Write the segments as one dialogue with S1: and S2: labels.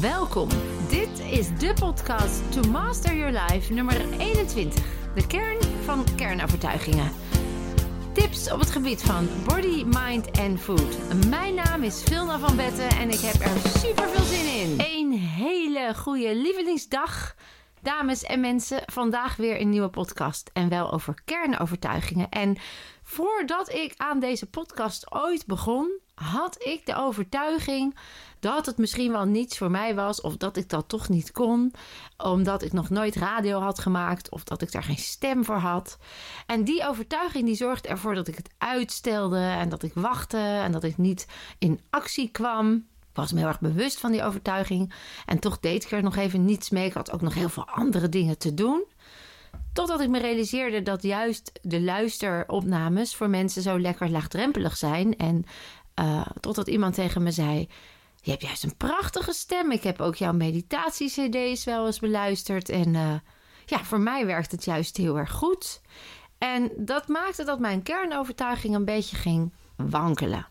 S1: Welkom. Dit is de podcast To Master Your Life nummer 21. De kern van kernovertuigingen. Tips op het gebied van body, mind en food. Mijn naam is Vilna van Betten en ik heb er super veel zin in. Een hele goede lievelingsdag. Dames en mensen, vandaag weer een nieuwe podcast. En wel over kernovertuigingen. En voordat ik aan deze podcast ooit begon, had ik de overtuiging dat het misschien wel niets voor mij was, of dat ik dat toch niet kon, omdat ik nog nooit radio had gemaakt, of dat ik daar geen stem voor had. En die overtuiging die zorgde ervoor dat ik het uitstelde en dat ik wachtte en dat ik niet in actie kwam. Ik was me heel erg bewust van die overtuiging. En toch deed ik er nog even niets mee. Ik had ook nog heel veel andere dingen te doen. Totdat ik me realiseerde dat juist de luisteropnames voor mensen zo lekker laagdrempelig zijn. En uh, totdat iemand tegen me zei: Je hebt juist een prachtige stem. Ik heb ook jouw meditatie-CD's wel eens beluisterd. En uh, ja, voor mij werkt het juist heel erg goed. En dat maakte dat mijn kernovertuiging een beetje ging wankelen.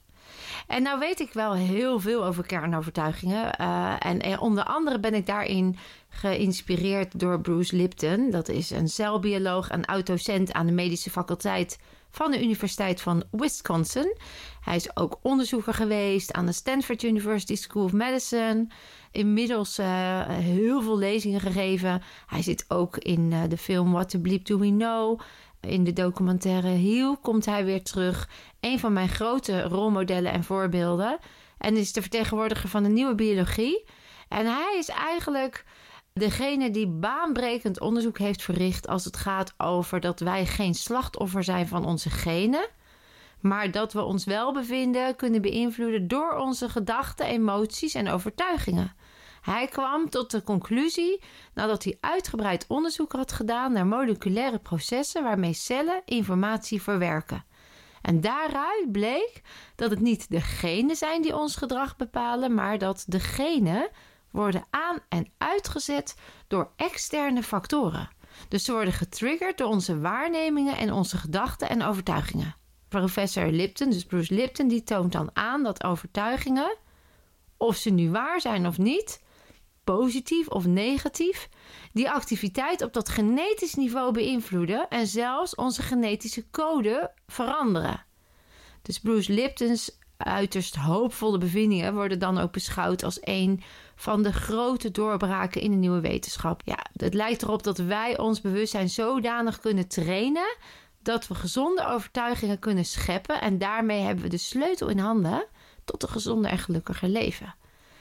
S1: En nou weet ik wel heel veel over kernovertuigingen. Uh, en, onder andere ben ik daarin geïnspireerd door Bruce Lipton. Dat is een celbioloog en oud-docent aan de medische faculteit van de Universiteit van Wisconsin. Hij is ook onderzoeker geweest aan de Stanford University School of Medicine. Inmiddels uh, heel veel lezingen gegeven. Hij zit ook in uh, de film What the Bleep Do We Know. In de documentaire Heal komt hij weer terug. Een van mijn grote rolmodellen en voorbeelden. En is de vertegenwoordiger van de nieuwe biologie. En hij is eigenlijk degene die baanbrekend onderzoek heeft verricht als het gaat over dat wij geen slachtoffer zijn van onze genen, maar dat we ons welbevinden kunnen beïnvloeden door onze gedachten, emoties en overtuigingen. Hij kwam tot de conclusie, nadat hij uitgebreid onderzoek had gedaan naar moleculaire processen waarmee cellen informatie verwerken. En daaruit bleek dat het niet de genen zijn die ons gedrag bepalen, maar dat de genen worden aan- en uitgezet door externe factoren. Dus ze worden getriggerd door onze waarnemingen en onze gedachten en overtuigingen. Professor Lipton, dus Bruce Lipton, die toont dan aan dat overtuigingen, of ze nu waar zijn of niet, positief of negatief, die activiteit op dat genetisch niveau beïnvloeden en zelfs onze genetische code veranderen. Dus Bruce Lipton's uiterst hoopvolle bevindingen worden dan ook beschouwd als een van de grote doorbraken in de nieuwe wetenschap. Ja, het lijkt erop dat wij ons bewustzijn zodanig kunnen trainen dat we gezonde overtuigingen kunnen scheppen en daarmee hebben we de sleutel in handen tot een gezonder en gelukkiger leven.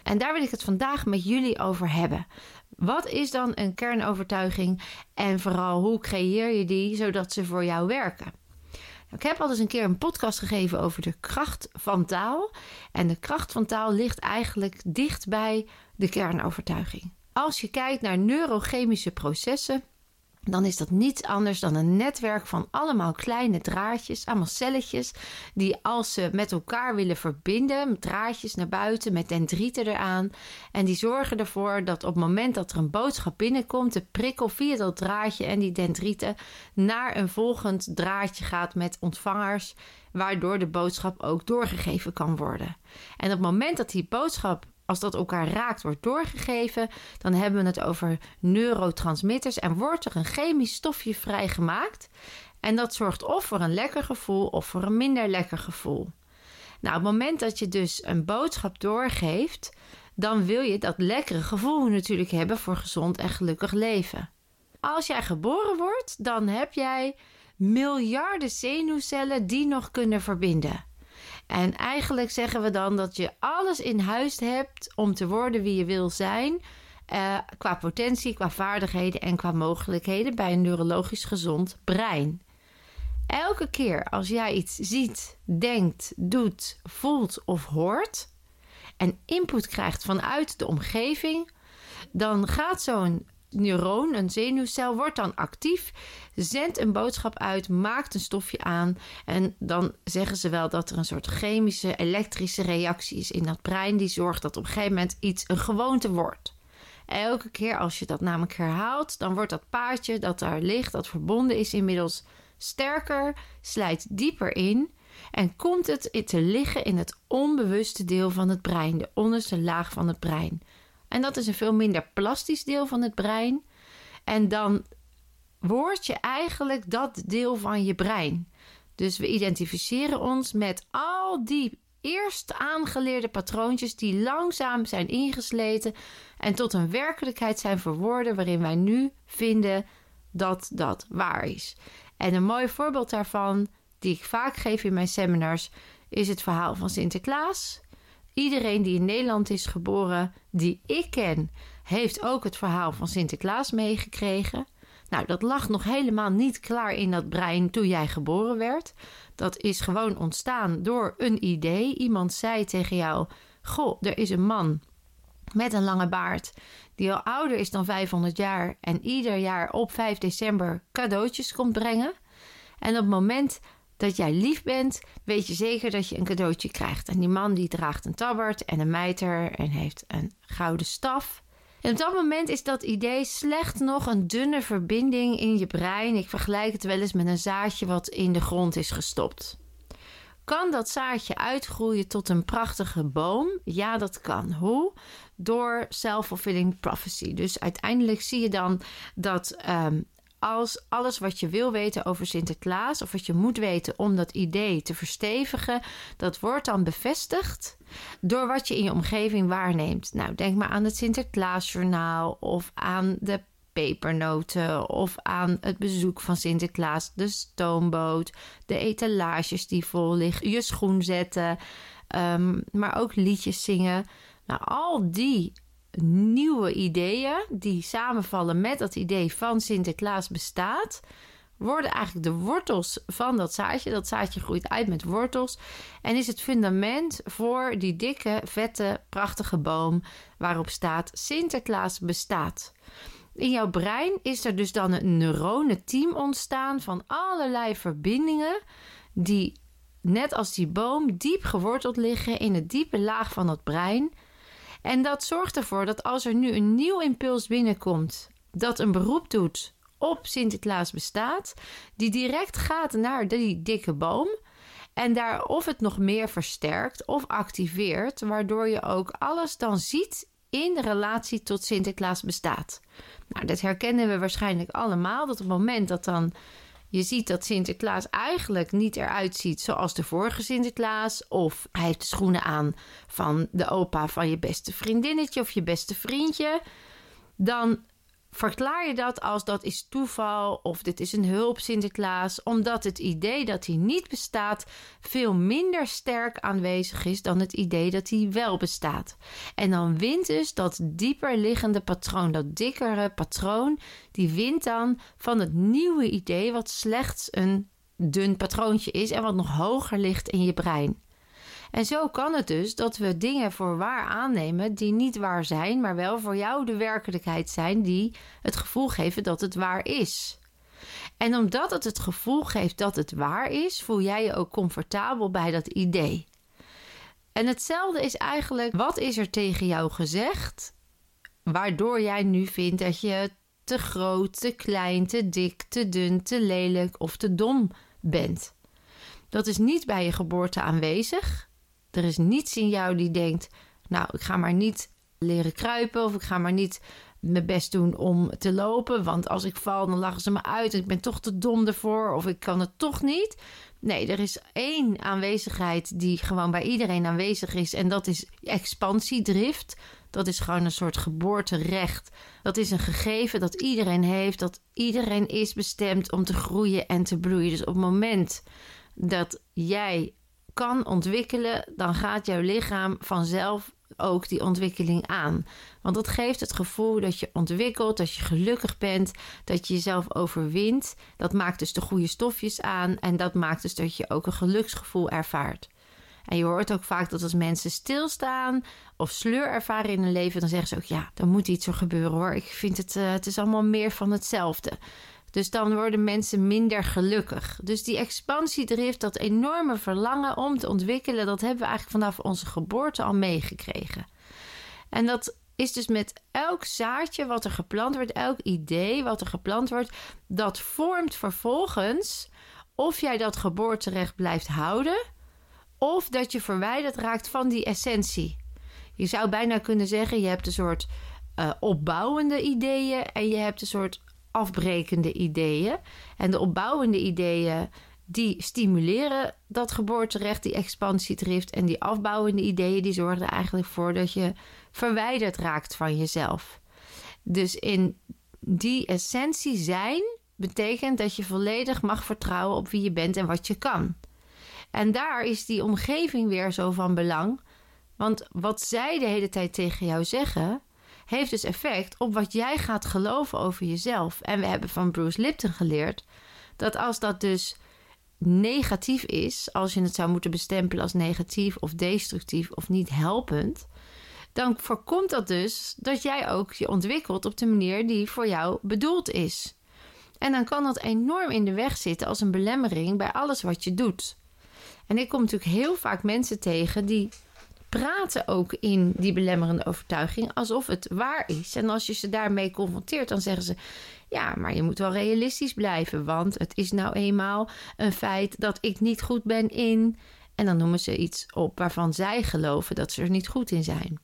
S1: En daar wil ik het vandaag met jullie over hebben. Wat is dan een kernovertuiging en vooral hoe creëer je die zodat ze voor jou werken? Ik heb al eens een keer een podcast gegeven over de kracht van taal. En de kracht van taal ligt eigenlijk dicht bij de kernovertuiging. Als je kijkt naar neurochemische processen, dan is dat niets anders dan een netwerk van allemaal kleine draadjes, allemaal celletjes, die als ze met elkaar willen verbinden, draadjes naar buiten met dendrieten eraan, en die zorgen ervoor dat op het moment dat er een boodschap binnenkomt, de prikkel via dat draadje en die dendrieten naar een volgend draadje gaat met ontvangers, waardoor de boodschap ook doorgegeven kan worden. En op het moment dat die boodschap als dat elkaar raakt, wordt doorgegeven, dan hebben we het over neurotransmitters en wordt er een chemisch stofje vrijgemaakt. En dat zorgt of voor een lekker gevoel of voor een minder lekker gevoel. Nou, op het moment dat je dus een boodschap doorgeeft, dan wil je dat lekkere gevoel natuurlijk hebben voor gezond en gelukkig leven. Als jij geboren wordt, dan heb jij miljarden zenuwcellen die nog kunnen verbinden. En eigenlijk zeggen we dan dat je alles in huis hebt om te worden wie je wil zijn. Uh, qua potentie, qua vaardigheden en qua mogelijkheden bij een neurologisch gezond brein. Elke keer als jij iets ziet, denkt, doet, voelt of hoort en input krijgt vanuit de omgeving, dan gaat zo'n neuron, een zenuwcel, wordt dan actief, zendt een boodschap uit, maakt een stofje aan. En dan zeggen ze wel dat er een soort chemische, elektrische reactie is in dat brein, die zorgt dat op een gegeven moment iets een gewoonte wordt. Elke keer als je dat namelijk herhaalt, dan wordt dat paadje dat daar ligt, dat verbonden is, inmiddels sterker, slijt dieper in. En komt het te liggen in het onbewuste deel van het brein, de onderste laag van het brein. En dat is een veel minder plastisch deel van het brein. En dan word je eigenlijk dat deel van je brein. Dus we identificeren ons met al die eerst aangeleerde patroontjes die langzaam zijn ingesleten en tot een werkelijkheid zijn verworden waarin wij nu vinden dat dat waar is. En een mooi voorbeeld daarvan, die ik vaak geef in mijn seminars, is het verhaal van Sinterklaas. Iedereen die in Nederland is geboren, die ik ken, heeft ook het verhaal van Sinterklaas meegekregen. Nou, dat lag nog helemaal niet klaar in dat brein toen jij geboren werd. Dat is gewoon ontstaan door een idee. Iemand zei tegen jou: Goh, er is een man met een lange baard die al ouder is dan 500 jaar en ieder jaar op 5 december cadeautjes komt brengen. En op het moment dat jij lief bent, weet je zeker dat je een cadeautje krijgt. En die man die draagt een tabbert en een mijter en heeft een gouden staf. En op dat moment is dat idee slecht nog een dunne verbinding in je brein. Ik vergelijk het wel eens met een zaadje wat in de grond is gestopt. Kan dat zaadje uitgroeien tot een prachtige boom? Ja, dat kan. Hoe? Door self-fulfilling prophecy. Dus uiteindelijk zie je dan dat um, als alles wat je wil weten over Sinterklaas, of wat je moet weten om dat idee te verstevigen, dat wordt dan bevestigd door wat je in je omgeving waarneemt. Nou, denk maar aan het Sinterklaasjournaal of aan de pepernoten of aan het bezoek van Sinterklaas, de stoomboot, de etalages die vol liggen, je schoen zetten, um, maar ook liedjes zingen. Nou, al die nieuwe ideeën die samenvallen met dat idee van Sinterklaas bestaat, worden eigenlijk de wortels van dat zaadje. Dat zaadje groeit uit met wortels en is het fundament voor die dikke, vette, prachtige boom waarop staat Sinterklaas bestaat. In jouw brein is er dus dan een neuronenteam ontstaan van allerlei verbindingen die net als die boom diep geworteld liggen in het diepe laag van het brein en dat zorgt ervoor dat als er nu een nieuw impuls binnenkomt, dat een beroep doet op Sinterklaas bestaat, die direct gaat naar die dikke boom. En daar of het nog meer versterkt of activeert, waardoor je ook alles dan ziet in relatie tot Sinterklaas bestaat. Nou, dat herkennen we waarschijnlijk allemaal. Dat op het moment dat dan je ziet dat Sinterklaas eigenlijk niet eruit ziet zoals de vorige Sinterklaas. Of hij heeft de schoenen aan van de opa van je beste vriendinnetje of je beste vriendje. Dan verklaar je dat als dat is toeval of dit is een hulp Sinterklaas, omdat het idee dat hij niet bestaat veel minder sterk aanwezig is dan het idee dat hij wel bestaat. En dan wint dus dat dieper liggende patroon, dat dikkere patroon, die wint dan van het nieuwe idee wat slechts een dun patroontje is en wat nog hoger ligt in je brein. En zo kan het dus dat we dingen voor waar aannemen die niet waar zijn, maar wel voor jou de werkelijkheid zijn die het gevoel geven dat het waar is. En omdat het het gevoel geeft dat het waar is, voel jij je ook comfortabel bij dat idee. En hetzelfde is eigenlijk, wat is er tegen jou gezegd, waardoor jij nu vindt dat je te groot, te klein, te dik, te dun, te lelijk of te dom bent. Dat is niet bij je geboorte aanwezig. Er is niets in jou die denkt: Nou, ik ga maar niet leren kruipen of ik ga maar niet mijn best doen om te lopen. Want als ik val, dan lachen ze me uit en ik ben toch te dom ervoor of ik kan het toch niet. Nee, er is één aanwezigheid die gewoon bij iedereen aanwezig is en dat is expansiedrift. Dat is gewoon een soort geboorterecht. Dat is een gegeven dat iedereen heeft, dat iedereen is bestemd om te groeien en te bloeien. Dus op het moment dat jij kan ontwikkelen, dan gaat jouw lichaam vanzelf ook die ontwikkeling aan. Want dat geeft het gevoel dat je ontwikkelt, dat je gelukkig bent, dat je jezelf overwint. Dat maakt dus de goede stofjes aan en dat maakt dus dat je ook een geluksgevoel ervaart. En je hoort ook vaak dat als mensen stilstaan of sleur ervaren in hun leven, dan zeggen ze ook ja, dan moet iets er gebeuren hoor. Ik vind het, uh, het is allemaal meer van hetzelfde. Dus dan worden mensen minder gelukkig. Dus die expansiedrift, dat enorme verlangen om te ontwikkelen, dat hebben we eigenlijk vanaf onze geboorte al meegekregen. En dat is dus met elk zaadje wat er geplant wordt, elk idee wat er geplant wordt, dat vormt vervolgens of jij dat geboorterecht blijft houden of dat je verwijderd raakt van die essentie. Je zou bijna kunnen zeggen: je hebt een soort uh, opbouwende ideeën en je hebt een soort afbrekende ideeën. En de opbouwende ideeën die stimuleren dat geboorterecht, die expansiedrift. En die afbouwende ideeën die zorgen er eigenlijk voor dat je verwijderd raakt van jezelf. Dus in die essentie zijn betekent dat je volledig mag vertrouwen op wie je bent en wat je kan. En daar is die omgeving weer zo van belang. Want wat zij de hele tijd tegen jou zeggen, heeft dus effect op wat jij gaat geloven over jezelf. En we hebben van Bruce Lipton geleerd dat als dat dus negatief is, als je het zou moeten bestempelen als negatief of destructief of niet helpend, dan voorkomt dat dus dat jij ook je ontwikkelt op de manier die voor jou bedoeld is. En dan kan dat enorm in de weg zitten als een belemmering bij alles wat je doet. En ik kom natuurlijk heel vaak mensen tegen die praten ook in die belemmerende overtuiging alsof het waar is. En als je ze daarmee confronteert, dan zeggen ze: Ja, maar je moet wel realistisch blijven, want het is nou eenmaal een feit dat ik niet goed ben in. En dan noemen ze iets op waarvan zij geloven dat ze er niet goed in zijn.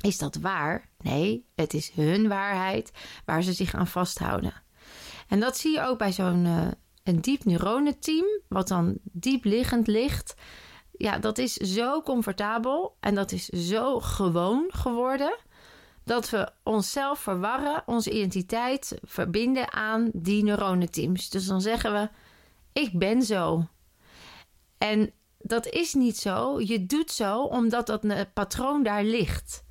S1: Is dat waar? Nee, het is hun waarheid waar ze zich aan vasthouden. En dat zie je ook bij zo'n uh, een diep neuronenteam, wat dan diep liggend ligt. Ja, dat is zo comfortabel en dat is zo gewoon geworden dat we onszelf verwarren, onze identiteit verbinden aan die neuronenteams. Dus dan zeggen we: Ik ben zo. En dat is niet zo. Je doet zo omdat dat patroon daar ligt.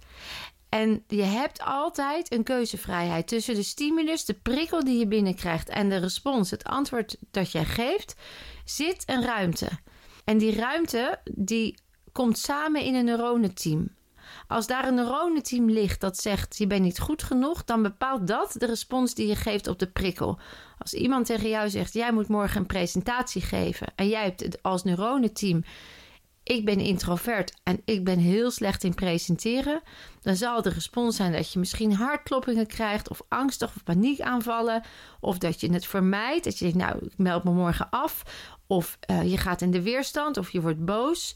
S1: En je hebt altijd een keuzevrijheid tussen de stimulus, de prikkel die je binnenkrijgt en de respons, het antwoord dat jij geeft, zit een ruimte. En die ruimte die komt samen in een neuronenteam. Als daar een neuronenteam ligt dat zegt je bent niet goed genoeg, dan bepaalt dat de respons die je geeft op de prikkel. Als iemand tegen jou zegt jij moet morgen een presentatie geven en jij hebt als neuronenteam ik ben introvert en ik ben heel slecht in presenteren, dan zal de respons zijn dat je misschien hartkloppingen krijgt of angstig of paniekaanvallen. Of dat je het vermijdt, dat je denkt, nou, ik meld me morgen af. Of uh, je gaat in de weerstand of je wordt boos.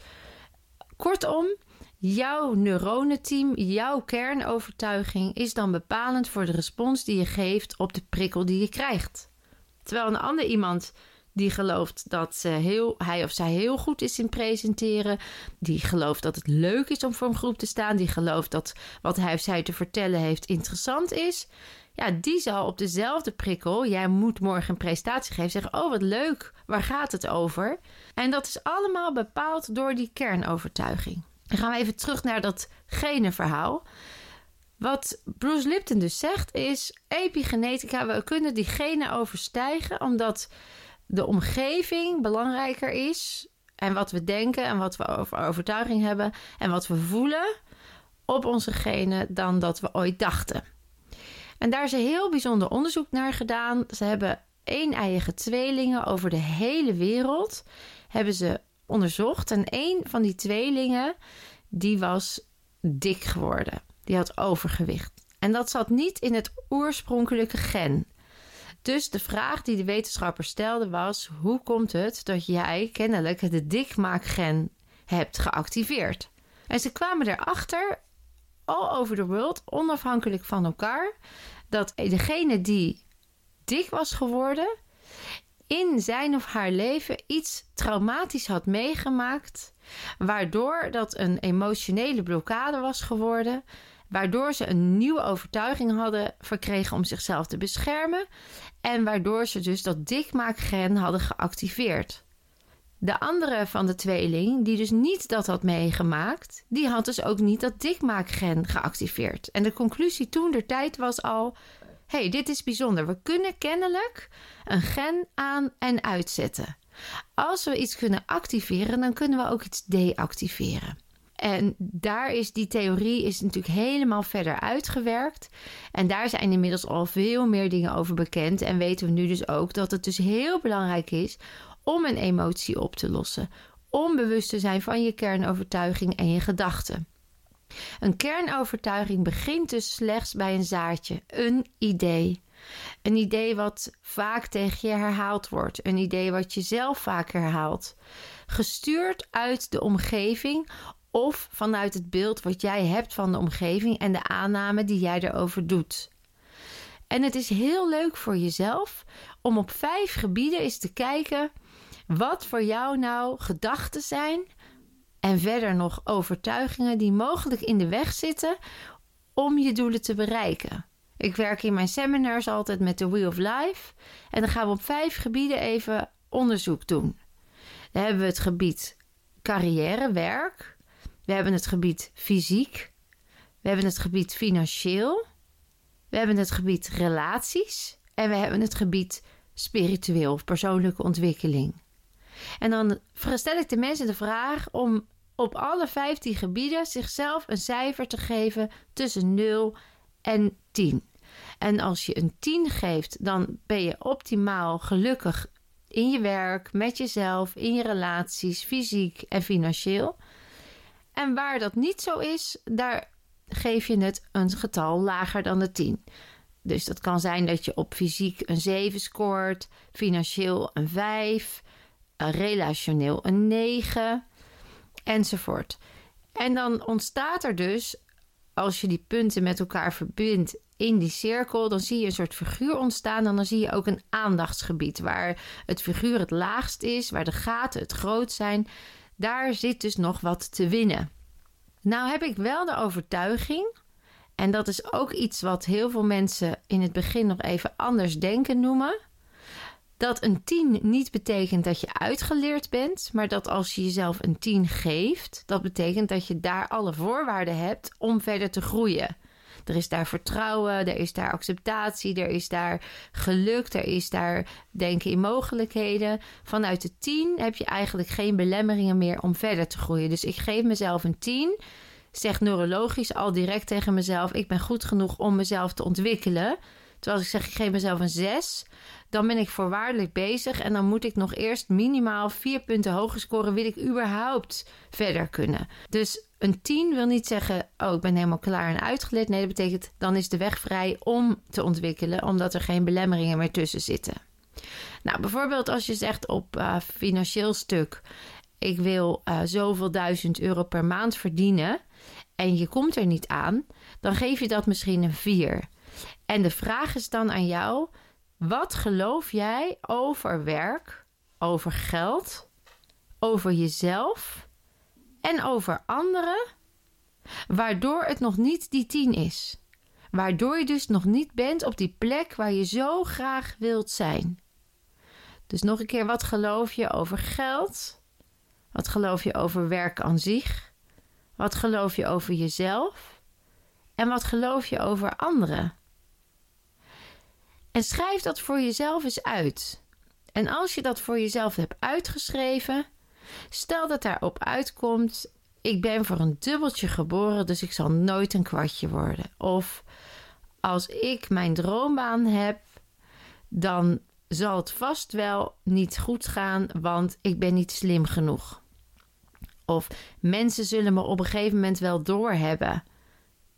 S1: Kortom, jouw neuronenteam, jouw kernovertuiging is dan bepalend voor de respons die je geeft op de prikkel die je krijgt. Terwijl een ander iemand die gelooft dat heel, hij of zij heel goed is in presenteren. Die gelooft dat het leuk is om voor een groep te staan. Die gelooft dat wat hij of zij te vertellen heeft interessant is. Ja, die zal op dezelfde prikkel, jij moet morgen een presentatie geven, zeggen: Oh, wat leuk, waar gaat het over? En dat is allemaal bepaald door die kernovertuiging. Dan gaan we even terug naar dat genenverhaal. Wat Bruce Lipton dus zegt is: epigenetica, we kunnen die genen overstijgen, omdat de omgeving belangrijker is. En wat we denken en wat we over overtuiging hebben en wat we voelen op onze genen dan dat we ooit dachten. En daar is een heel bijzonder onderzoek naar gedaan. Ze hebben een-eiige tweelingen over de hele wereld hebben ze onderzocht. En een van die tweelingen die was dik geworden. Die had overgewicht. En dat zat niet in het oorspronkelijke gen. Dus de vraag die de wetenschapper stelde was: hoe komt het dat jij kennelijk de dikmaakgen hebt geactiveerd? En ze kwamen erachter, all over the world, onafhankelijk van elkaar, dat degene die dik was geworden, in zijn of haar leven iets traumatisch had meegemaakt, waardoor dat een emotionele blokkade was geworden, waardoor ze een nieuwe overtuiging hadden verkregen om zichzelf te beschermen en waardoor ze dus dat dikmaakgen hadden geactiveerd. De andere van de tweeling, die dus niet dat had meegemaakt, die had dus ook niet dat dikmaakgen geactiveerd. En de conclusie toen der tijd was al: hey, dit is bijzonder. We kunnen kennelijk een gen aan en uitzetten. Als we iets kunnen activeren, dan kunnen we ook iets deactiveren. En daar is die theorie is natuurlijk helemaal verder uitgewerkt. En daar zijn inmiddels al veel meer dingen over bekend. En weten we nu dus ook dat het dus heel belangrijk is om een emotie op te lossen. Om bewust te zijn van je kernovertuiging en je gedachten. Een kernovertuiging begint dus slechts bij een zaadje, een idee. Een idee wat vaak tegen je herhaald wordt. Een idee wat je zelf vaak herhaalt. Gestuurd uit de omgeving of vanuit het beeld wat jij hebt van de omgeving en de aanname die jij erover doet. En het is heel leuk voor jezelf om op vijf gebieden eens te kijken wat voor jou nou gedachten zijn en verder nog overtuigingen die mogelijk in de weg zitten om je doelen te bereiken. Ik werk in mijn seminars altijd met de Wheel of Life en dan gaan we op vijf gebieden even onderzoek doen. Dan hebben we het gebied carrière, werk. We hebben het gebied fysiek. We hebben het gebied financieel. We hebben het gebied relaties. En we hebben het gebied spiritueel of persoonlijke ontwikkeling. En dan stel ik de mensen de vraag om op alle 15 gebieden zichzelf een cijfer te geven tussen 0 en 10. En als je een 10 geeft, dan ben je optimaal gelukkig in je werk, met jezelf, in je relaties, fysiek en financieel. En waar dat niet zo is, daar geef je het een getal lager dan de 10. Dus dat kan zijn dat je op fysiek een 7 scoort, financieel een 5, relationeel een 9 enzovoort. En dan ontstaat er dus, als je die punten met elkaar verbindt in die cirkel, dan zie je een soort figuur ontstaan. En dan zie je ook een aandachtsgebied waar het figuur het laagst is, waar de gaten het groot zijn. Daar zit dus nog wat te winnen. Nou heb ik wel de overtuiging, en dat is ook iets wat heel veel mensen in het begin nog even anders denken noemen. Dat een 10 niet betekent dat je uitgeleerd bent, maar dat als je jezelf een 10 geeft, dat betekent dat je daar alle voorwaarden hebt om verder te groeien. Er is daar vertrouwen, er is daar acceptatie, er is daar geluk, er is daar denken in mogelijkheden. Vanuit de 10 heb je eigenlijk geen belemmeringen meer om verder te groeien. Dus ik geef mezelf een 10 zeg neurologisch al direct tegen mezelf: ik ben goed genoeg om mezelf te ontwikkelen. Terwijl als ik zeg, ik geef mezelf een 6, dan ben ik voorwaardelijk bezig. En dan moet ik nog eerst minimaal vier punten hoger scoren. Wil ik überhaupt verder kunnen? Dus een 10 wil niet zeggen, oh, ik ben helemaal klaar en uitgeleerd. Nee, dat betekent, dan is de weg vrij om te ontwikkelen, omdat er geen belemmeringen meer tussen zitten. Nou, bijvoorbeeld als je zegt op uh, financieel stuk, ik wil uh, zoveel duizend euro per maand verdienen en je komt er niet aan, dan geef je dat misschien een 4. En de vraag is dan aan jou: wat geloof jij over werk, over geld, over jezelf en over anderen, waardoor het nog niet die 10 is? Waardoor je dus nog niet bent op die plek waar je zo graag wilt zijn. Dus nog een keer, wat geloof je over geld? Wat geloof je over werk aan zich? Wat geloof je over jezelf? En wat geloof je over anderen? En schrijf dat voor jezelf eens uit. En als je dat voor jezelf hebt uitgeschreven, stel dat daarop uitkomt: ik ben voor een dubbeltje geboren, dus ik zal nooit een kwartje worden. Of als ik mijn droombaan heb, dan zal het vast wel niet goed gaan, want ik ben niet slim genoeg. Of mensen zullen me op een gegeven moment wel doorhebben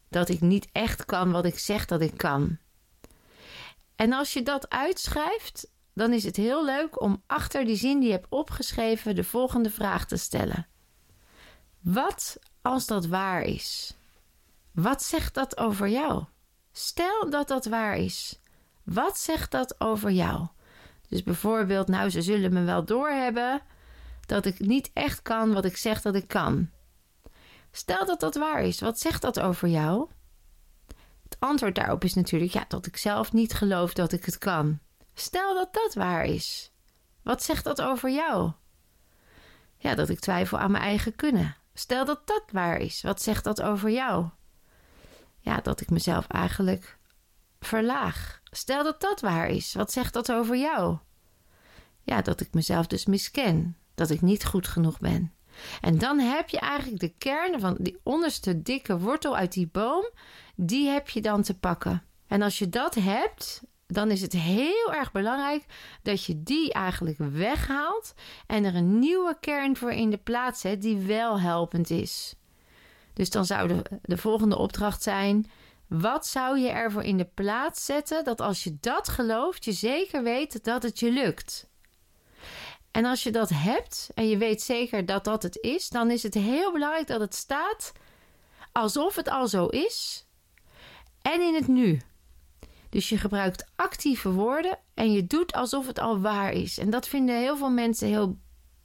S1: dat ik niet echt kan wat ik zeg dat ik kan. En als je dat uitschrijft, dan is het heel leuk om achter die zin die je hebt opgeschreven de volgende vraag te stellen. Wat als dat waar is? Wat zegt dat over jou? Stel dat dat waar is. Wat zegt dat over jou? Dus bijvoorbeeld, nou, ze zullen me wel doorhebben dat ik niet echt kan wat ik zeg dat ik kan. Stel dat dat waar is, wat zegt dat over jou? Het antwoord daarop is natuurlijk ja, dat ik zelf niet geloof dat ik het kan. Stel dat dat waar is. Wat zegt dat over jou? Ja, dat ik twijfel aan mijn eigen kunnen. Stel dat dat waar is. Wat zegt dat over jou? Ja, dat ik mezelf eigenlijk verlaag. Stel dat dat waar is. Wat zegt dat over jou? Ja, dat ik mezelf dus misken dat ik niet goed genoeg ben. En dan heb je eigenlijk de kern van die onderste dikke wortel uit die boom, die heb je dan te pakken. En als je dat hebt, dan is het heel erg belangrijk dat je die eigenlijk weghaalt en er een nieuwe kern voor in de plaats zet die wel helpend is. Dus dan zou de, de volgende opdracht zijn: wat zou je ervoor in de plaats zetten dat als je dat gelooft, je zeker weet dat het je lukt? En als je dat hebt en je weet zeker dat dat het is, dan is het heel belangrijk dat het staat alsof het al zo is en in het nu. Dus je gebruikt actieve woorden en je doet alsof het al waar is. En dat vinden heel veel mensen heel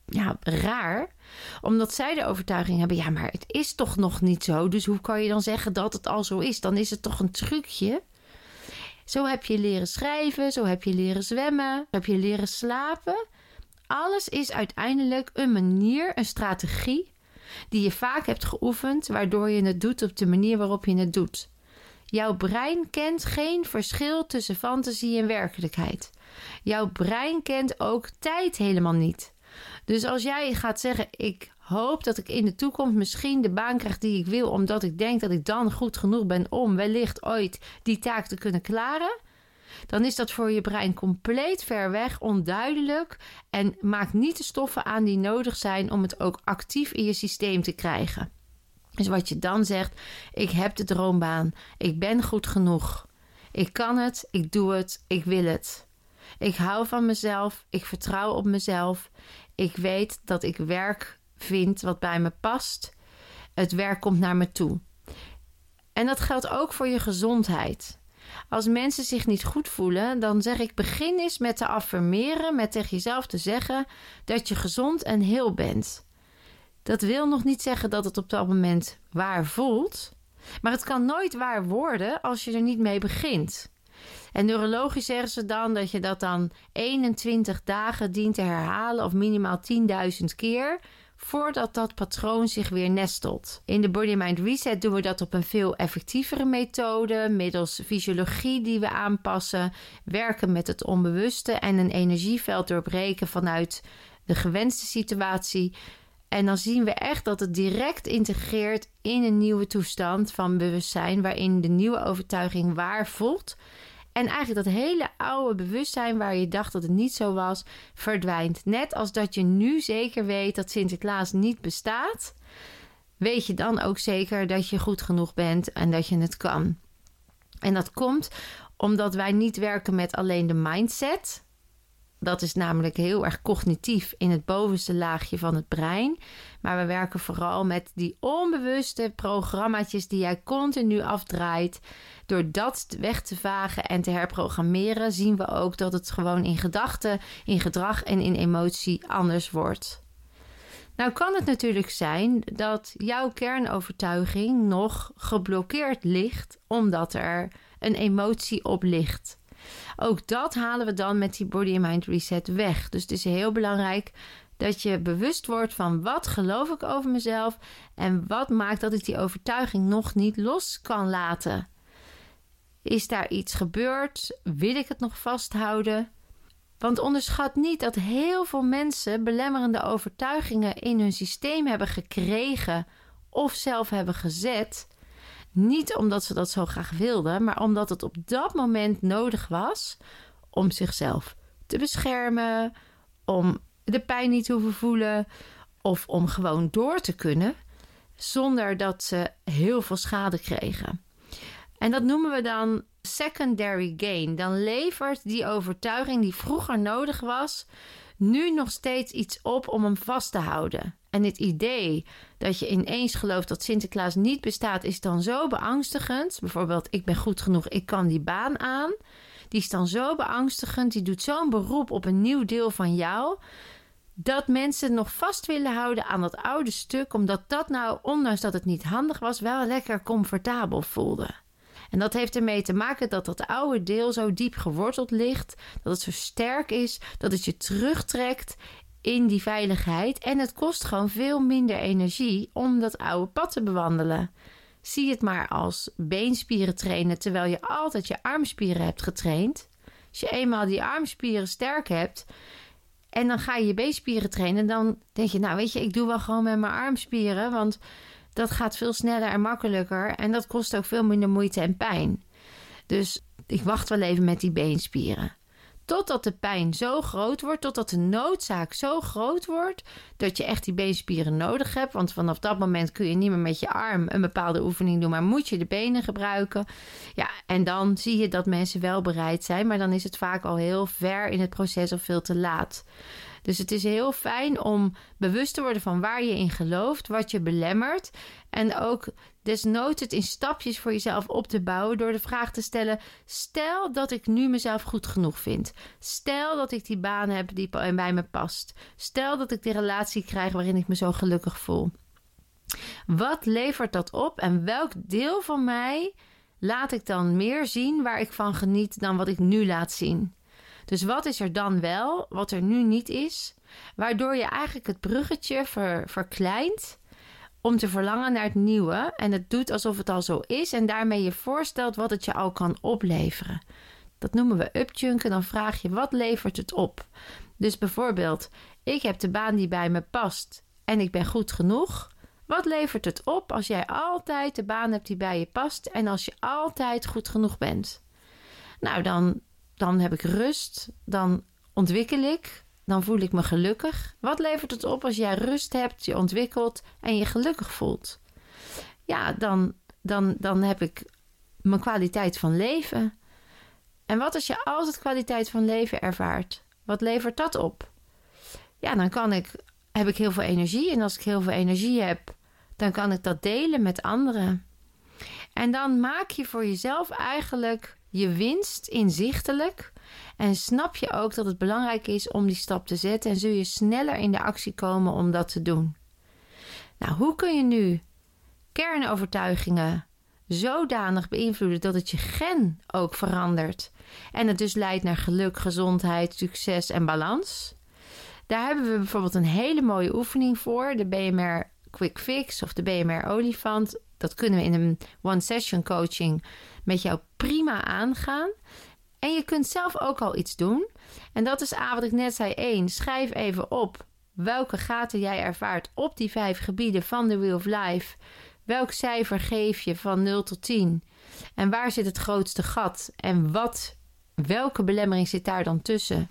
S1: ja, raar, omdat zij de overtuiging hebben: ja, maar het is toch nog niet zo. Dus hoe kan je dan zeggen dat het al zo is? Dan is het toch een trucje. Zo heb je leren schrijven, zo heb je leren zwemmen, zo heb je leren slapen. Alles is uiteindelijk een manier, een strategie die je vaak hebt geoefend, waardoor je het doet op de manier waarop je het doet. Jouw brein kent geen verschil tussen fantasie en werkelijkheid. Jouw brein kent ook tijd helemaal niet. Dus als jij gaat zeggen: Ik hoop dat ik in de toekomst misschien de baan krijg die ik wil, omdat ik denk dat ik dan goed genoeg ben om wellicht ooit die taak te kunnen klaren, dan is dat voor je brein compleet ver weg, onduidelijk en maakt niet de stoffen aan die nodig zijn om het ook actief in je systeem te krijgen. Dus wat je dan zegt: Ik heb de droombaan, ik ben goed genoeg, ik kan het, ik doe het, ik wil het. Ik hou van mezelf, ik vertrouw op mezelf. Ik weet dat ik werk vind wat bij me past. Het werk komt naar me toe. En dat geldt ook voor je gezondheid. Als mensen zich niet goed voelen, dan zeg ik: begin eens met te affirmeren, met tegen jezelf te zeggen dat je gezond en heel bent. Dat wil nog niet zeggen dat het op dat moment waar voelt, maar het kan nooit waar worden als je er niet mee begint. En neurologisch zeggen ze dan dat je dat dan 21 dagen dient te herhalen of minimaal 10.000 keer voordat dat patroon zich weer nestelt. In de Body Mind Reset doen we dat op een veel effectievere methode, middels fysiologie die we aanpassen, werken met het onbewuste en een energieveld doorbreken vanuit de gewenste situatie. En dan zien we echt dat het direct integreert in een nieuwe toestand van bewustzijn, waarin de nieuwe overtuiging waar voelt en eigenlijk dat hele oude bewustzijn waar je dacht dat het niet zo was, verdwijnt. Net als dat je nu zeker weet dat Sinterklaas niet bestaat, weet je dan ook zeker dat je goed genoeg bent en dat je het kan. En dat komt omdat wij niet werken met alleen de mindset. Dat is namelijk heel erg cognitief in het bovenste laagje van het brein. Maar we werken vooral met die onbewuste programma's die jij continu afdraait. Door dat weg te vagen en te herprogrammeren, zien we ook dat het gewoon in gedachten, in gedrag en in emotie anders wordt. Nou kan het natuurlijk zijn dat jouw kernovertuiging nog geblokkeerd ligt omdat er een emotie op ligt. Ook dat halen we dan met die body and mind reset weg. Dus het is heel belangrijk dat je bewust wordt van wat geloof ik over mezelf en wat maakt dat ik die overtuiging nog niet los kan laten. Is daar iets gebeurd? Wil ik het nog vasthouden? Want onderschat niet dat heel veel mensen belemmerende overtuigingen in hun systeem hebben gekregen of zelf hebben gezet. Niet omdat ze dat zo graag wilden, maar omdat het op dat moment nodig was om zichzelf te beschermen, om de pijn niet te hoeven voelen of om gewoon door te kunnen zonder dat ze heel veel schade kregen. En dat noemen we dan secondary gain. Dan levert die overtuiging die vroeger nodig was, nu nog steeds iets op om hem vast te houden. En het idee dat je ineens gelooft dat Sinterklaas niet bestaat, is dan zo beangstigend. Bijvoorbeeld, ik ben goed genoeg, ik kan die baan aan. Die is dan zo beangstigend, die doet zo'n beroep op een nieuw deel van jou. Dat mensen nog vast willen houden aan dat oude stuk, omdat dat nou, ondanks dat het niet handig was, wel lekker comfortabel voelde. En dat heeft ermee te maken dat dat oude deel zo diep geworteld ligt, dat het zo sterk is, dat het je terugtrekt in die veiligheid. En het kost gewoon veel minder energie om dat oude pad te bewandelen. Zie het maar als beenspieren trainen terwijl je altijd je armspieren hebt getraind. Als je eenmaal die armspieren sterk hebt en dan ga je je beenspieren trainen, dan denk je, nou weet je, ik doe wel gewoon met mijn armspieren, want dat gaat veel sneller en makkelijker en dat kost ook veel minder moeite en pijn. Dus ik wacht wel even met die beenspieren. Totdat de pijn zo groot wordt, totdat de noodzaak zo groot wordt dat je echt die beenspieren nodig hebt. Want vanaf dat moment kun je niet meer met je arm een bepaalde oefening doen, maar moet je de benen gebruiken. Ja, en dan zie je dat mensen wel bereid zijn, maar dan is het vaak al heel ver in het proces of veel te laat. Dus het is heel fijn om bewust te worden van waar je in gelooft, wat je belemmert. En ook desnoods het in stapjes voor jezelf op te bouwen door de vraag te stellen: stel dat ik nu mezelf goed genoeg vind. Stel dat ik die baan heb die bij me past. Stel dat ik die relatie krijg waarin ik me zo gelukkig voel. Wat levert dat op en welk deel van mij laat ik dan meer zien waar ik van geniet dan wat ik nu laat zien? Dus wat is er dan wel, wat er nu niet is, waardoor je eigenlijk het bruggetje verkleint om te verlangen naar het nieuwe en het doet alsof het al zo is en daarmee je voorstelt wat het je al kan opleveren. Dat noemen we upjunken. Dan vraag je wat levert het op? Dus bijvoorbeeld, ik heb de baan die bij me past en ik ben goed genoeg. Wat levert het op als jij altijd de baan hebt die bij je past en als je altijd goed genoeg bent? Nou, dan, dan heb ik rust, dan ontwikkel ik, dan voel ik me gelukkig. Wat levert het op als jij rust hebt, je ontwikkelt en je gelukkig voelt? Ja, dan, dan, dan heb ik mijn kwaliteit van leven. En wat als je altijd kwaliteit van leven ervaart? Wat levert dat op? Ja, dan kan ik, heb ik heel veel energie. En als ik heel veel energie heb, dan kan ik dat delen met anderen. En dan maak je voor jezelf eigenlijk je winst inzichtelijk. En snap je ook dat het belangrijk is om die stap te zetten en zul je sneller in de actie komen om dat te doen. Nou, hoe kun je nu kernovertuigingen zodanig beïnvloeden dat het je gen ook verandert en het dus leidt naar geluk, gezondheid, succes en balans? Daar hebben we bijvoorbeeld een hele mooie oefening voor, de BMR Quick Fix of de BMR Olifant. Dat kunnen we in een one-session coaching met jou prima aangaan. En je kunt zelf ook al iets doen. En dat is A, wat ik net zei. 1. Schrijf even op welke gaten jij ervaart op die vijf gebieden van de Wheel of Life. Welk cijfer geef je van 0 tot 10? En waar zit het grootste gat? En wat, welke belemmering zit daar dan tussen?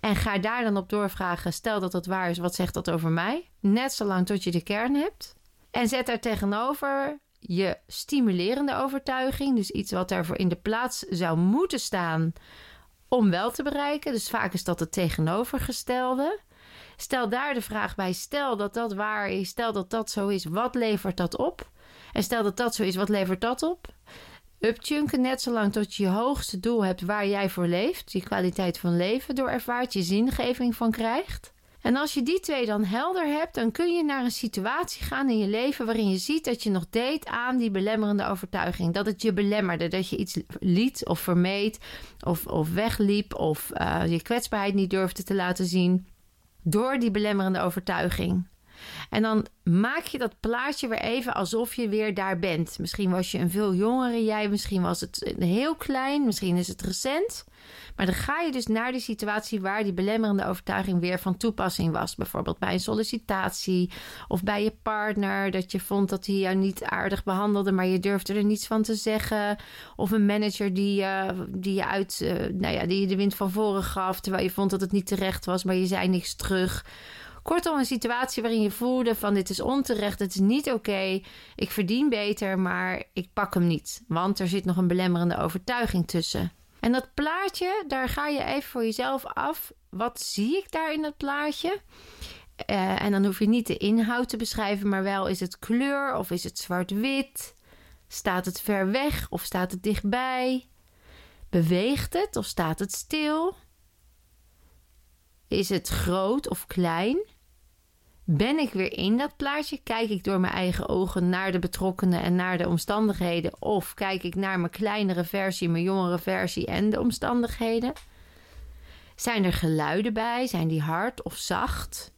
S1: En ga daar dan op doorvragen. Stel dat dat waar is, wat zegt dat over mij? Net zolang tot je de kern hebt. En zet daar tegenover je stimulerende overtuiging, dus iets wat daarvoor in de plaats zou moeten staan om wel te bereiken. Dus vaak is dat het tegenovergestelde. Stel daar de vraag bij: stel dat dat waar is, stel dat dat zo is, wat levert dat op? En stel dat dat zo is, wat levert dat op? Upchunken net zolang tot je je hoogste doel hebt waar jij voor leeft, je kwaliteit van leven door ervaart, je zingeving van krijgt. En als je die twee dan helder hebt, dan kun je naar een situatie gaan in je leven waarin je ziet dat je nog deed aan die belemmerende overtuiging. Dat het je belemmerde, dat je iets liet of vermeed of, of wegliep of uh, je kwetsbaarheid niet durfde te laten zien door die belemmerende overtuiging. En dan maak je dat plaatje weer even alsof je weer daar bent. Misschien was je een veel jongere jij, misschien was het heel klein, misschien is het recent. Maar dan ga je dus naar die situatie waar die belemmerende overtuiging weer van toepassing was. Bijvoorbeeld bij een sollicitatie of bij je partner. Dat je vond dat hij jou niet aardig behandelde, maar je durfde er niets van te zeggen. Of een manager die, uh, die je uit, uh, nou ja, die je de wind van voren gaf. Terwijl je vond dat het niet terecht was, maar je zei niks terug. Kortom, een situatie waarin je voelde van dit is onterecht, het is niet oké, ik verdien beter, maar ik pak hem niet. Want er zit nog een belemmerende overtuiging tussen. En dat plaatje, daar ga je even voor jezelf af. Wat zie ik daar in dat plaatje? Uh, en dan hoef je niet de inhoud te beschrijven, maar wel is het kleur of is het zwart-wit? Staat het ver weg of staat het dichtbij? Beweegt het of staat het stil? Is het groot of klein? Ben ik weer in dat plaatje? Kijk ik door mijn eigen ogen naar de betrokkenen en naar de omstandigheden? Of kijk ik naar mijn kleinere versie, mijn jongere versie en de omstandigheden? Zijn er geluiden bij? Zijn die hard of zacht?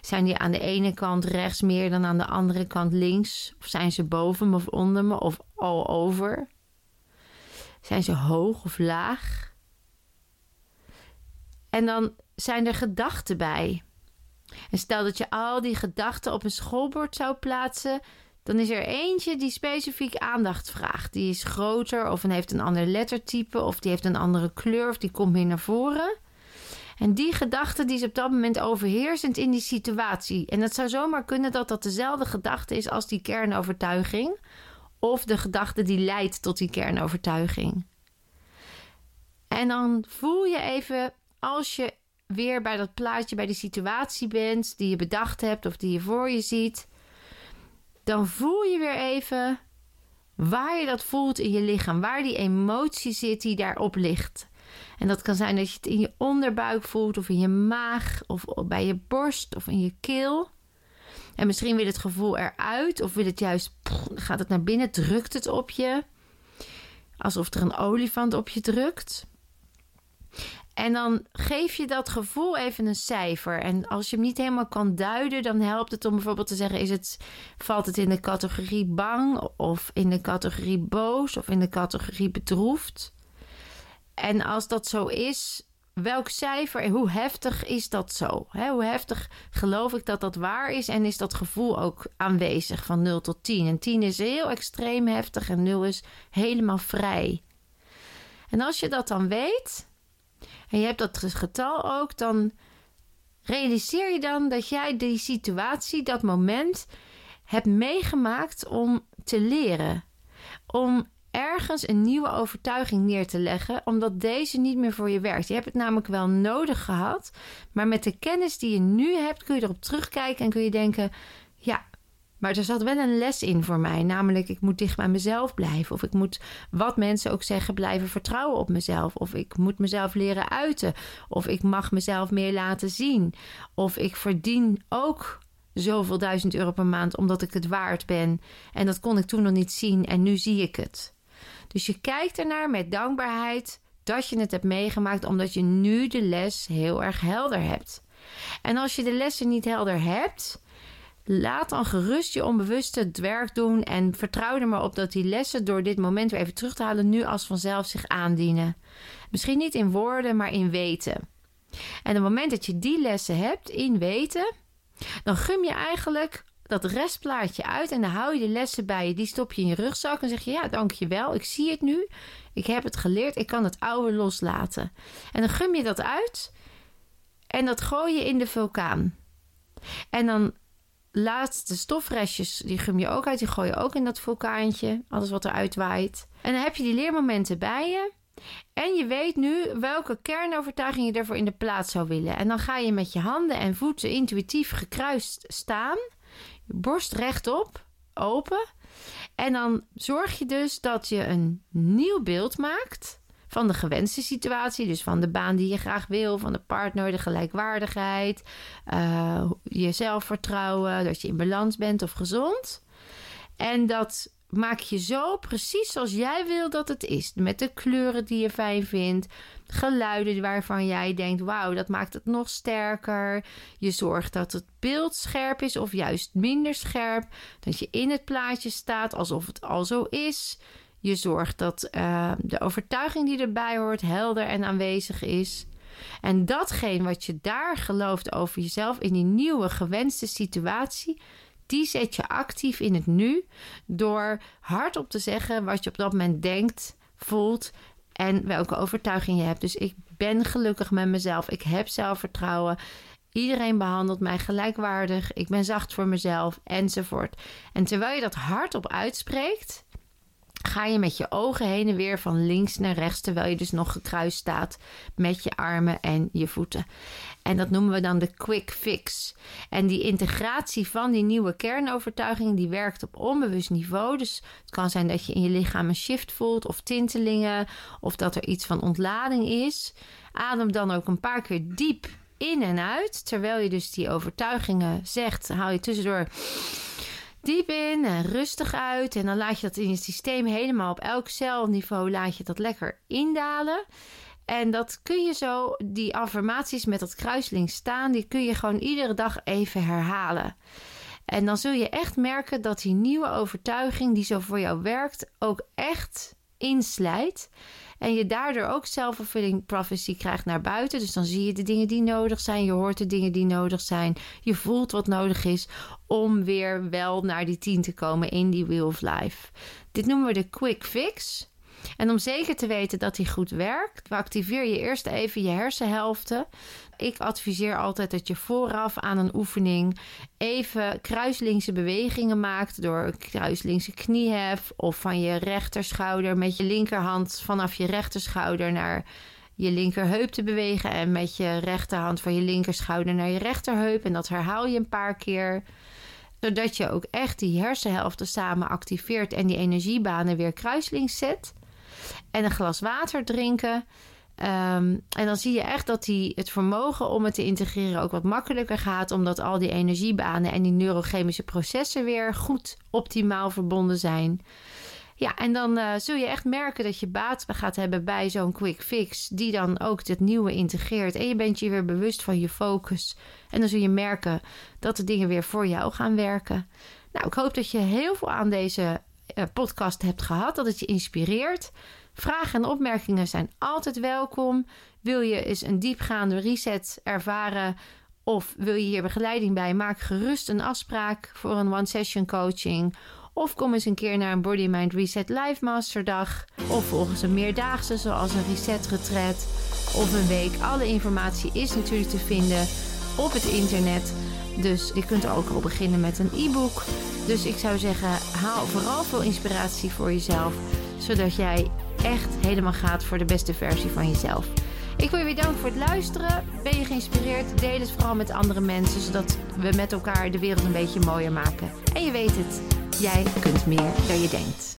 S1: Zijn die aan de ene kant rechts meer dan aan de andere kant links? Of zijn ze boven me of onder me of all over? Zijn ze hoog of laag? En dan zijn er gedachten bij. En stel dat je al die gedachten op een schoolbord zou plaatsen, dan is er eentje die specifiek aandacht vraagt. Die is groter of heeft een ander lettertype of die heeft een andere kleur of die komt meer naar voren. En die gedachte die is op dat moment overheersend in die situatie. En het zou zomaar kunnen dat dat dezelfde gedachte is als die kernovertuiging. Of de gedachte die leidt tot die kernovertuiging. En dan voel je even, als je weer bij dat plaatje, bij die situatie bent die je bedacht hebt of die je voor je ziet, dan voel je weer even waar je dat voelt in je lichaam, waar die emotie zit die daarop ligt. En dat kan zijn dat je het in je onderbuik voelt, of in je maag, of bij je borst, of in je keel. En misschien wil het gevoel eruit, of wil het juist, gaat het naar binnen, drukt het op je. Alsof er een olifant op je drukt. En dan geef je dat gevoel even een cijfer. En als je hem niet helemaal kan duiden, dan helpt het om bijvoorbeeld te zeggen: is het, valt het in de categorie bang, of in de categorie boos, of in de categorie bedroefd? En als dat zo is, welk cijfer en hoe heftig is dat zo? hoe heftig geloof ik dat dat waar is en is dat gevoel ook aanwezig van 0 tot 10? En 10 is heel extreem heftig en 0 is helemaal vrij. En als je dat dan weet en je hebt dat getal ook, dan realiseer je dan dat jij die situatie, dat moment hebt meegemaakt om te leren. Om ergens een nieuwe overtuiging neer te leggen, omdat deze niet meer voor je werkt. Je hebt het namelijk wel nodig gehad, maar met de kennis die je nu hebt, kun je erop terugkijken en kun je denken: ja, maar er zat wel een les in voor mij. Namelijk, ik moet dicht bij mezelf blijven. Of ik moet, wat mensen ook zeggen, blijven vertrouwen op mezelf. Of ik moet mezelf leren uiten. Of ik mag mezelf meer laten zien. Of ik verdien ook zoveel duizend euro per maand omdat ik het waard ben. En dat kon ik toen nog niet zien en nu zie ik het. Dus je kijkt ernaar met dankbaarheid dat je het hebt meegemaakt, omdat je nu de les heel erg helder hebt. En als je de lessen niet helder hebt, laat dan gerust je onbewuste het werk doen en vertrouw er maar op dat die lessen door dit moment weer even terug te halen nu als vanzelf zich aandienen. Misschien niet in woorden, maar in weten. En het moment dat je die lessen hebt in weten, dan gum je eigenlijk dat restplaatje uit en dan hou je de lessen bij je. Die stop je in je rugzak en zeg je: Ja, dankjewel, ik zie het nu. Ik heb het geleerd, ik kan het oude loslaten. En dan gum je dat uit en dat gooi je in de vulkaan. En dan laat de stofrestjes, die gum je ook uit, die gooi je ook in dat vulkaantje. Alles wat eruit waait. En dan heb je die leermomenten bij je. En je weet nu welke kernovertuiging je ervoor in de plaats zou willen. En dan ga je met je handen en voeten intuïtief gekruist staan borst rechtop, open. En dan zorg je dus dat je een nieuw beeld maakt van de gewenste situatie. Dus van de baan die je graag wil, van de partner, de gelijkwaardigheid, uh, je zelfvertrouwen, dat je in balans bent of gezond. En dat maak je zo precies zoals jij wil dat het is. Met de kleuren die je fijn vindt. Geluiden waarvan jij denkt: wauw, dat maakt het nog sterker. Je zorgt dat het beeld scherp is of juist minder scherp. Dat je in het plaatje staat alsof het al zo is. Je zorgt dat uh, de overtuiging die erbij hoort helder en aanwezig is. En datgene wat je daar gelooft over jezelf in die nieuwe gewenste situatie, die zet je actief in het nu door hardop te zeggen wat je op dat moment denkt, voelt en welke overtuiging je hebt. Dus ik ben gelukkig met mezelf. Ik heb zelfvertrouwen. Iedereen behandelt mij gelijkwaardig. Ik ben zacht voor mezelf enzovoort. En terwijl je dat hardop uitspreekt, ga je met je ogen heen en weer van links naar rechts, terwijl je dus nog gekruist staat met je armen en je voeten. En dat noemen we dan de quick fix. En die integratie van die nieuwe kernovertuiging, die werkt op onbewust niveau. Dus het kan zijn dat je in je lichaam een shift voelt of tintelingen, of dat er iets van ontlading is. Adem dan ook een paar keer diep in en uit, terwijl je dus die overtuigingen zegt, haal je tussendoor diep in en rustig uit. En dan laat je dat in je systeem helemaal op elk celniveau laat je dat lekker indalen. En dat kun je zo, die affirmaties met dat kruisling staan, die kun je gewoon iedere dag even herhalen. En dan zul je echt merken dat die nieuwe overtuiging die zo voor jou werkt, ook echt inslijt. En je daardoor ook self-fulfilling prophecy krijgt naar buiten. Dus dan zie je de dingen die nodig zijn. Je hoort de dingen die nodig zijn. Je voelt wat nodig is om weer wel naar die 10 te komen in die wheel of life. Dit noemen we de quick fix. En om zeker te weten dat die goed werkt, activeer je eerst even je hersenhelften. Ik adviseer altijd dat je vooraf aan een oefening even kruislinkse bewegingen maakt door een kruislinkse kniehef of van je rechterschouder met je linkerhand vanaf je rechterschouder naar je linkerheup te bewegen en met je rechterhand van je linkerschouder naar je rechterheup. En dat herhaal je een paar keer. Zodat je ook echt die hersenhelften samen activeert en die energiebanen weer kruislinks zet. En een glas water drinken. Ehm, en dan zie je echt dat die, het vermogen om het te integreren ook wat makkelijker gaat, omdat al die energiebanen en die neurochemische processen weer goed optimaal verbonden zijn. Ja, en dan uh, zul je echt merken dat je baat gaat hebben bij zo'n quick fix, die dan ook het nieuwe integreert. En je bent je weer bewust van je focus. En dan zul je merken dat de dingen weer voor jou gaan werken. Nou, ik hoop dat je heel veel aan deze uh, podcast hebt gehad, dat het je inspireert. Vragen en opmerkingen zijn altijd welkom. Wil je eens een diepgaande reset ervaren of wil je hier begeleiding bij? Maak gerust een afspraak voor een one-session coaching. Of kom eens een keer naar een Body Mind Reset Live Masterdag. Of volgens een meerdaagse zoals een reset retreat of een week. Alle informatie is natuurlijk te vinden op het internet. Dus je kunt ook al beginnen met een e-book. Dus ik zou zeggen, haal vooral veel inspiratie voor jezelf. Zodat jij echt helemaal gaat voor de beste versie van jezelf. Ik wil je weer danken voor het luisteren. Ben je geïnspireerd? Deel het vooral met andere mensen, zodat we met elkaar de wereld een beetje mooier maken. En je weet het, jij kunt meer dan je denkt.